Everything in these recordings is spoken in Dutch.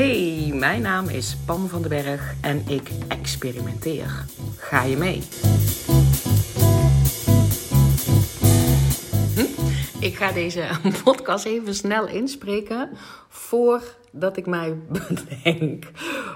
Hey, mijn naam is Pam van den Berg en ik experimenteer. Ga je mee? Hm? Ik ga deze podcast even snel inspreken voordat ik mij bedenk.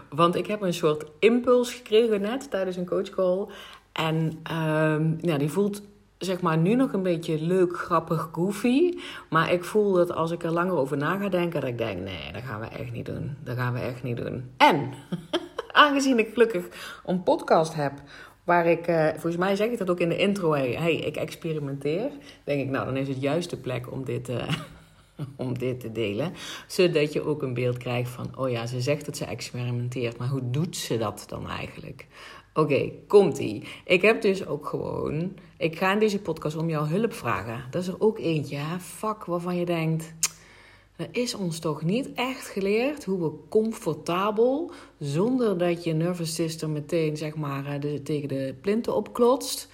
Want ik heb een soort impuls gekregen net tijdens een coachcall. En um, die voelt zeg maar nu nog een beetje leuk, grappig, goofy. Maar ik voel dat als ik er langer over na ga denken, dat ik denk: nee, dat gaan we echt niet doen. Dat gaan we echt niet doen. En aangezien ik gelukkig een podcast heb. Waar ik, uh, volgens mij zeg ik dat ook in de intro, hey, hey, ik experimenteer. Denk ik, nou, dan is het juist de plek om dit, uh, om dit te delen. Zodat je ook een beeld krijgt van, oh ja, ze zegt dat ze experimenteert, maar hoe doet ze dat dan eigenlijk? Oké, komt-ie. Ik heb dus ook gewoon... Ik ga in deze podcast om jouw hulp vragen. Dat is er ook eentje, hè? Fuck, waarvan je denkt... Er is ons toch niet echt geleerd hoe we comfortabel, zonder dat je nervous system meteen zeg maar, eh, tegen de plinten opklotst,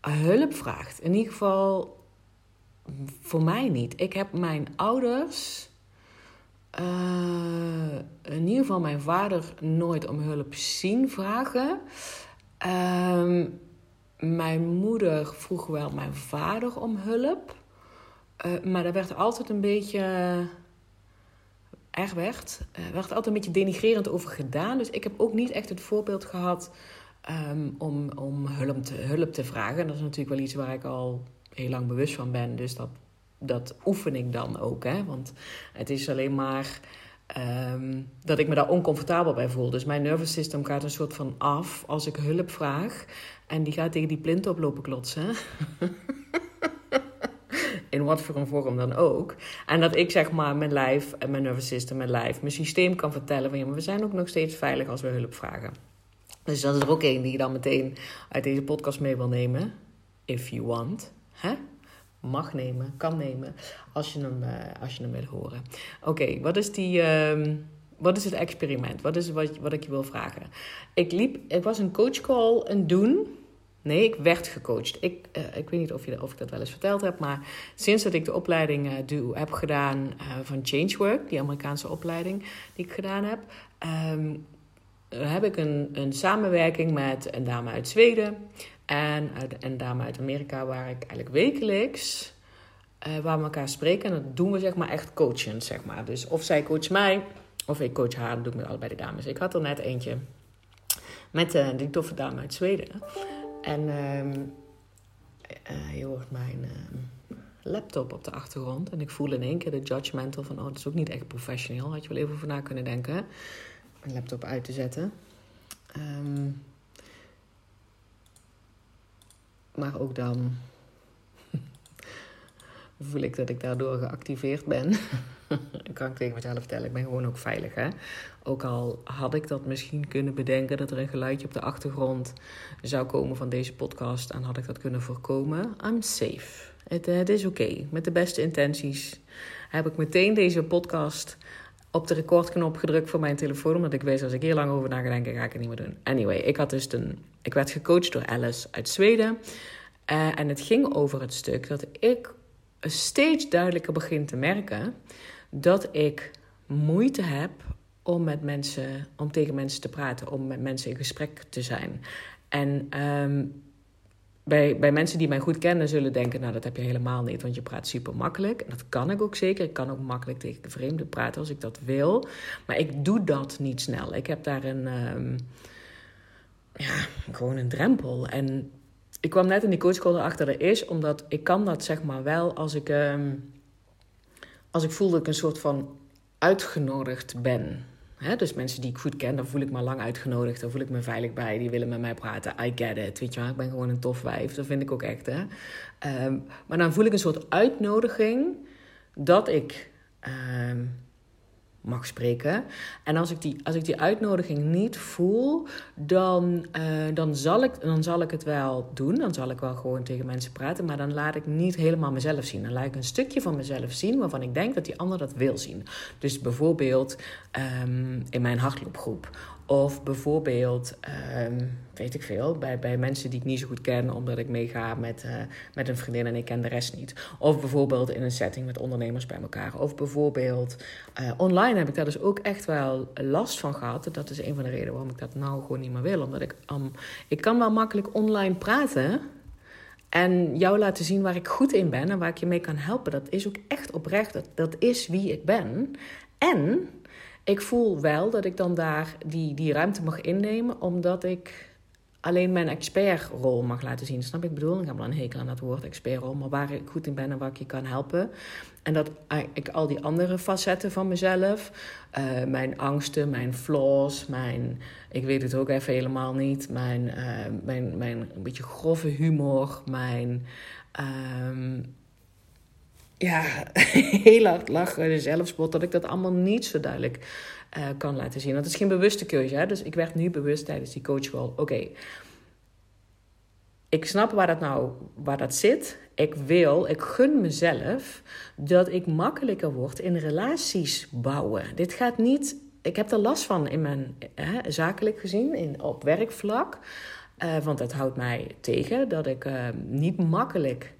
hulp vraagt. In ieder geval voor mij niet. Ik heb mijn ouders uh, in ieder geval mijn vader nooit om hulp zien vragen. Uh, mijn moeder vroeg wel mijn vader om hulp. Uh, maar daar werd altijd een beetje. Erg werd. Er werd altijd een beetje denigrerend over gedaan. Dus ik heb ook niet echt het voorbeeld gehad um, om, om hulp, te, hulp te vragen. Dat is natuurlijk wel iets waar ik al heel lang bewust van ben. Dus dat dat oefen ik dan ook. Hè? Want het is alleen maar um, dat ik me daar oncomfortabel bij voel. Dus mijn nervous system gaat een soort van af als ik hulp vraag. En die gaat tegen die plint oplopen klotsen. In wat voor een vorm dan ook. En dat ik zeg maar mijn lijf en mijn nervous system, mijn lijf, mijn systeem kan vertellen van ja, maar we zijn ook nog steeds veilig als we hulp vragen. Dus dat is er ook één die je dan meteen uit deze podcast mee wil nemen. If you want. Hè? Mag nemen, kan nemen, als je hem, uh, als je hem wil horen. Oké, wat is die... Uh, wat is het experiment? Wat is wat, wat ik je wil vragen? Ik liep, ik was een coachcall aan doen. Nee, ik werd gecoacht. Ik, uh, ik weet niet of, je, of ik dat wel eens verteld heb, maar sinds dat ik de opleiding uh, heb gedaan van Changework, die Amerikaanse opleiding die ik gedaan heb, um, heb ik een, een samenwerking met een dame uit Zweden en uit, een dame uit Amerika, waar ik eigenlijk wekelijks uh, waar we elkaar spreken. En dat doen we zeg maar echt coachend, zeg maar. Dus of zij coacht mij, of ik coach haar. Dat doe ik met allebei de dames. Ik had er net eentje met uh, die toffe dame uit Zweden. En uh, je hoort mijn ehm, laptop op de achtergrond. En ik voel in één keer de judgmental van... oh, dat is ook niet echt professioneel. Had je wel even over na kunnen denken. Mijn laptop uit te zetten. Um, maar ook dan voel ik dat ik daardoor geactiveerd ben. dan kan ik tegen mezelf vertellen, ik ben gewoon ook veilig. Hè? Ook al had ik dat misschien kunnen bedenken dat er een geluidje op de achtergrond zou komen van deze podcast. En had ik dat kunnen voorkomen. I'm safe. Het, het is oké. Met de beste intenties heb ik meteen deze podcast op de recordknop gedrukt voor mijn telefoon. Omdat ik weet, als ik hier lang over na ga ga ik het niet meer doen. Anyway, ik, had dus een, ik werd gecoacht door Alice uit Zweden. Uh, en het ging over het stuk dat ik steeds duidelijker begin te merken dat ik moeite heb om met mensen, om tegen mensen te praten, om met mensen in gesprek te zijn. En um, bij, bij mensen die mij goed kennen zullen denken, nou dat heb je helemaal niet, want je praat super makkelijk. En dat kan ik ook zeker. Ik kan ook makkelijk tegen vreemden praten als ik dat wil. Maar ik doe dat niet snel. Ik heb daar een, um, ja, gewoon een drempel. En ik kwam net in die coachcall erachter dat is, omdat ik kan dat zeg maar wel als ik, um, als ik voel dat ik een soort van uitgenodigd ben. Dus mensen die ik goed ken, daar voel ik me lang uitgenodigd. Daar voel ik me veilig bij. Die willen met mij praten. I get it. Weet je ik ben gewoon een tof wijf. Dat vind ik ook echt. Hè? Um, maar dan voel ik een soort uitnodiging dat ik um, mag spreken. En als ik die, als ik die uitnodiging niet voel, dan, uh, dan, zal ik, dan zal ik het wel doen. Dan zal ik wel gewoon tegen mensen praten. Maar dan laat ik niet helemaal mezelf zien. Dan laat ik een stukje van mezelf zien waarvan ik denk dat die ander dat wil zien. Dus bijvoorbeeld um, in mijn hardloopgroep. Of bijvoorbeeld, ehm, weet ik veel, bij, bij mensen die ik niet zo goed ken, omdat ik meega met, uh, met een vriendin en ik ken de rest niet. Of bijvoorbeeld in een setting met ondernemers bij elkaar. Of bijvoorbeeld uh, online heb ik daar dus ook echt wel last van gehad. Dat is een van de redenen waarom ik dat nou gewoon niet meer wil. Omdat ik, ik kan wel makkelijk online praten. En jou laten zien waar ik goed in ben en waar ik je mee kan helpen. Dat is ook echt oprecht. Dat, dat is wie ik ben. En ik voel wel dat ik dan daar die, die ruimte mag innemen, omdat ik alleen mijn expertrol mag laten zien. Snap ik bedoel? Ik heb wel een hekel aan dat woord expertrol, maar waar ik goed in ben en waar ik je kan helpen. En dat ik al die andere facetten van mezelf, uh, mijn angsten, mijn flaws, mijn, ik weet het ook even helemaal niet, mijn, uh, mijn, mijn een beetje grove humor, mijn. Um, ja, heel hard lachen, zelfspot, dat ik dat allemaal niet zo duidelijk uh, kan laten zien. Dat is geen bewuste keuze. Hè? Dus ik werd nu bewust tijdens die coachcall. Oké, ik snap waar dat nou waar dat zit. Ik wil, ik gun mezelf dat ik makkelijker word in relaties bouwen. Dit gaat niet. Ik heb er last van in mijn hè, zakelijk gezien, in, op werkvlak. Uh, want dat houdt mij tegen dat ik uh, niet makkelijk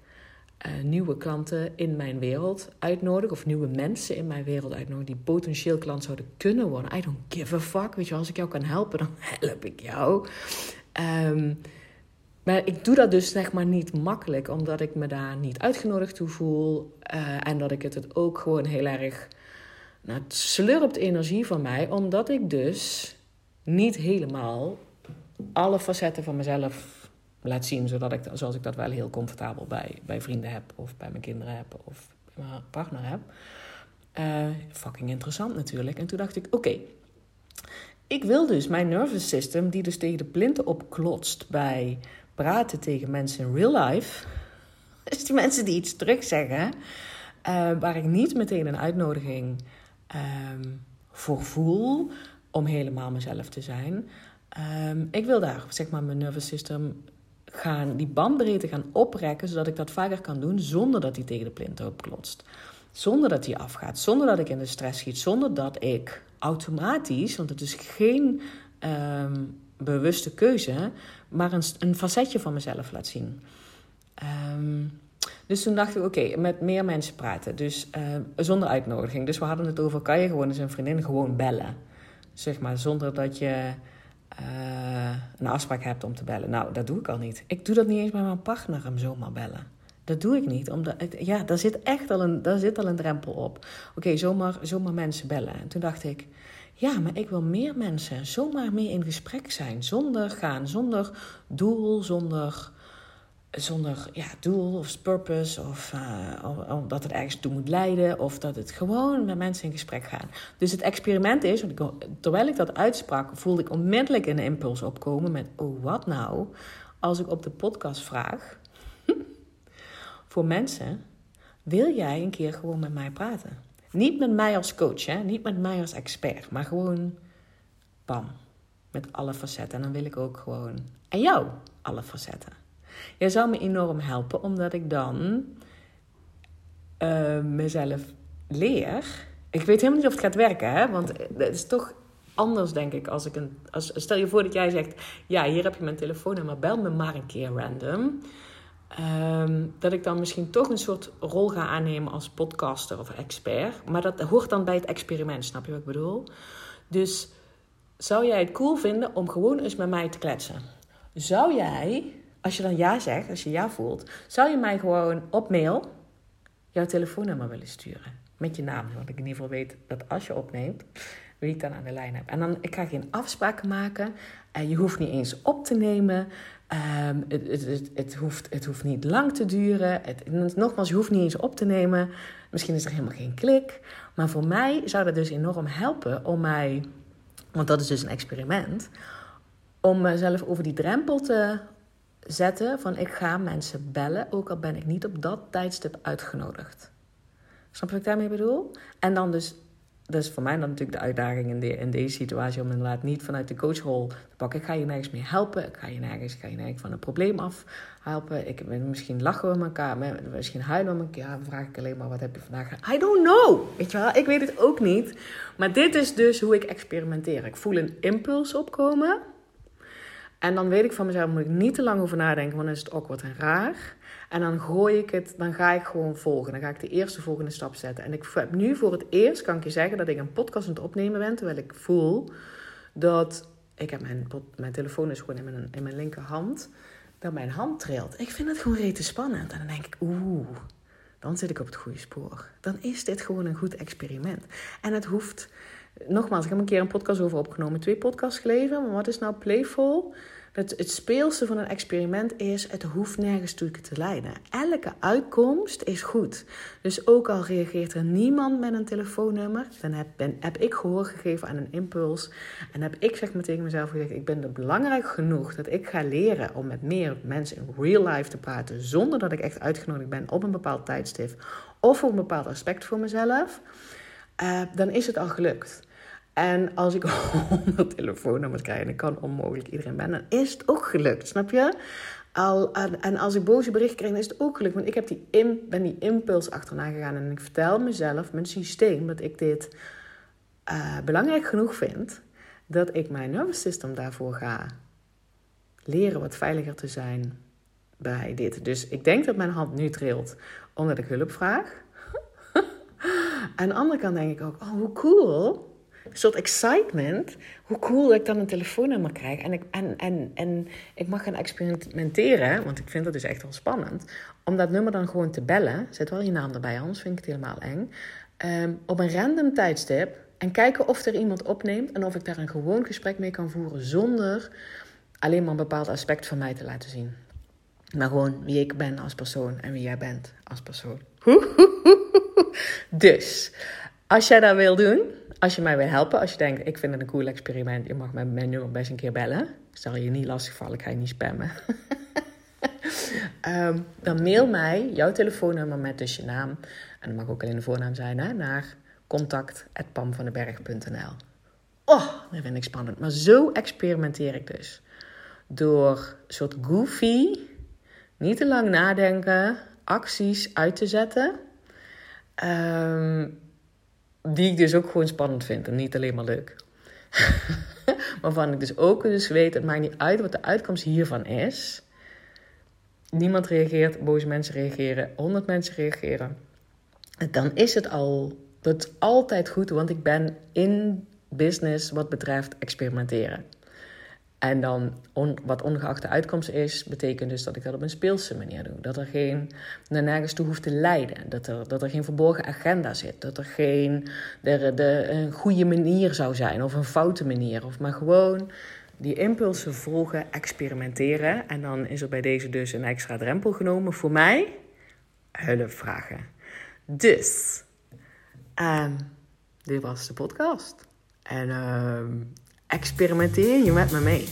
uh, nieuwe klanten in mijn wereld uitnodig. Of nieuwe mensen in mijn wereld uitnodig die potentieel klant zouden kunnen worden. I don't give a fuck. Weet je, als ik jou kan helpen, dan help ik jou. Um, maar ik doe dat dus zeg maar niet makkelijk, omdat ik me daar niet uitgenodigd toe voel. Uh, en dat ik het, ook gewoon heel erg. Nou, slurpt energie van mij, omdat ik dus niet helemaal alle facetten van mezelf laat zien, zodat ik, zoals ik dat wel heel comfortabel bij, bij vrienden heb, of bij mijn kinderen heb, of bij mijn partner heb. Uh, fucking interessant natuurlijk. En toen dacht ik: oké, ik wil dus mijn nervous system, die dus tegen de plinten opklotst bij praten tegen mensen in real life. Dus die mensen die iets terugzeggen, uh, waar ik niet meteen een uitnodiging um, voor voel om helemaal mezelf te zijn. Um, ik wil daar zeg maar mijn nervous system gaan, die bandbreedte gaan oprekken, zodat ik dat vaker kan doen zonder dat die tegen de plint opklotst. Zonder dat die afgaat, zonder dat ik in de stress schiet, zonder dat ik automatisch, want het is geen um, bewuste keuze, maar een, een facetje van mezelf laat zien. Um, dus toen dacht ik, oké, met meer mensen praten. Dus uh, zonder uitnodiging. Dus we hadden het over, kan je gewoon eens een vriendin gewoon bellen? Zeg maar, zonder dat je uh, een afspraak hebt om te bellen. Nou, dat doe ik al niet. Ik doe dat niet eens met mijn partner, hem zomaar bellen. Dat doe ik niet. Omdat, ja, daar zit echt al een, daar zit al een drempel op. Oké, zomaar, zomaar mensen bellen. En toen dacht ik, ja, maar ik wil meer mensen zomaar mee in gesprek zijn. Zonder gaan, zonder doel, zonder, zonder ja, doel of purpose. Of uh, dat het ergens toe moet leiden. Of dat het gewoon met mensen in gesprek gaan. Dus het experiment is, ik, terwijl ik dat uitsprak, voelde ik onmiddellijk een impuls opkomen met: oh, wat nou als ik op de podcast vraag voor mensen: wil jij een keer gewoon met mij praten? Niet met mij als coach, hè? niet met mij als expert, maar gewoon bam, met alle facetten. En dan wil ik ook gewoon, en jou, alle facetten. Jij zou me enorm helpen, omdat ik dan uh, mezelf leer. Ik weet helemaal niet of het gaat werken, hè? want het is toch anders, denk ik. Als ik een, als, stel je voor dat jij zegt: Ja, hier heb je mijn telefoonnummer, bel me maar een keer random. Um, dat ik dan misschien toch een soort rol ga aannemen als podcaster of expert. Maar dat hoort dan bij het experiment, snap je wat ik bedoel? Dus zou jij het cool vinden om gewoon eens met mij te kletsen? Zou jij, als je dan ja zegt, als je ja voelt, zou je mij gewoon op mail jouw telefoonnummer willen sturen? Met je naam, zodat ik in ieder geval weet dat als je opneemt, wie ik dan aan de lijn heb. En dan, ik ga geen afspraken maken. En je hoeft niet eens op te nemen. Het, het, het, het, hoeft, het hoeft niet lang te duren. Het, nogmaals, je hoeft niet eens op te nemen. Misschien is er helemaal geen klik. Maar voor mij zou dat dus enorm helpen om mij, want dat is dus een experiment, om mezelf over die drempel te zetten van ik ga mensen bellen, ook al ben ik niet op dat tijdstip uitgenodigd. Snap je wat ik daarmee bedoel? En dan dus dat is voor mij dan natuurlijk de uitdaging in, de, in deze situatie om inderdaad niet vanuit de coachrol te pakken. Ik ga je nergens mee helpen. Ik ga je nergens, ik ga je nergens van een probleem af helpen. Ik, misschien lachen we met elkaar, misschien huilen we elkaar. Vraag ik alleen maar, wat heb je vandaag I don't know. Weet je wel, ik weet het ook niet. Maar dit is dus hoe ik experimenteer. Ik voel een impuls opkomen. En dan weet ik van mezelf, moet ik niet te lang over nadenken, want dan is het awkward en raar. En dan gooi ik het, dan ga ik gewoon volgen. Dan ga ik de eerste volgende stap zetten. En ik heb nu voor het eerst, kan ik je zeggen, dat ik een podcast aan het opnemen ben. Terwijl ik voel dat, ik heb mijn, mijn telefoon is gewoon in mijn, in mijn linkerhand. Dat mijn hand trilt. Ik vind het gewoon rete spannend. En dan denk ik, oeh, dan zit ik op het goede spoor. Dan is dit gewoon een goed experiment. En het hoeft, nogmaals, ik heb een keer een podcast over opgenomen. Twee podcasts geleden. Maar wat is nou playful? Het, het speelse van een experiment is, het hoeft nergens toe te leiden. Elke uitkomst is goed. Dus ook al reageert er niemand met een telefoonnummer, dan heb, heb ik gehoor gegeven aan een impuls. En heb ik zeg maar tegen mezelf gezegd, ik ben er belangrijk genoeg dat ik ga leren om met meer mensen in real life te praten, zonder dat ik echt uitgenodigd ben op een bepaald tijdstip of op een bepaald aspect voor mezelf. Uh, dan is het al gelukt. En als ik honderd telefoonnummers krijg en ik kan onmogelijk iedereen ben, dan is het ook gelukt, snap je? Al, en als ik boze berichten krijg, dan is het ook gelukt. Want ik heb die ben die impuls achterna gegaan en ik vertel mezelf, mijn systeem, dat ik dit uh, belangrijk genoeg vind, dat ik mijn nervous system daarvoor ga leren wat veiliger te zijn bij dit. Dus ik denk dat mijn hand nu trilt omdat ik hulp vraag. Aan de andere kant denk ik ook, oh hoe cool een soort excitement. Hoe cool dat ik dan een telefoonnummer krijg. En ik, en, en, en ik mag gaan experimenteren, want ik vind dat dus echt wel spannend. Om dat nummer dan gewoon te bellen. Zet wel je naam erbij, anders vind ik het helemaal eng. Um, op een random tijdstip. En kijken of er iemand opneemt. En of ik daar een gewoon gesprek mee kan voeren. Zonder alleen maar een bepaald aspect van mij te laten zien. Maar gewoon wie ik ben als persoon en wie jij bent als persoon. Dus, als jij dat wil doen, als je mij wil helpen, als je denkt, ik vind het een cool experiment, je mag mijn nummer best een keer bellen. Zal je niet lastigvallen, ik ga je niet spammen. Ehm, dan mail mij jouw telefoonnummer met dus je naam. En dat mag ook alleen de voornaam zijn, hè, naar contact.pamvandeberg.nl Oh, dat vind ik spannend. Maar zo experimenteer ik dus. Door een soort goofy, niet te lang nadenken, acties uit te zetten. Um, die ik dus ook gewoon spannend vind en niet alleen maar leuk. Waarvan ik dus ook dus weet, het maakt niet uit wat de uitkomst hiervan is. Niemand reageert, boze mensen reageren, honderd mensen reageren. Dan is het al, het altijd goed, want ik ben in business wat betreft experimenteren. En dan, wat ongeacht de uitkomst is, betekent dus dat ik dat op een speelse manier doe. Dat er geen naar nergens toe hoeft te leiden. Dat er, dat er geen verborgen agenda zit. Dat er geen de, de, een goede manier zou zijn of een foute manier. Of maar gewoon die impulsen volgen, experimenteren. En dan is er bij deze dus een extra drempel genomen voor mij. Hulp vragen. Dus, um, dit was de podcast. En uh, experimenteer je met me mee.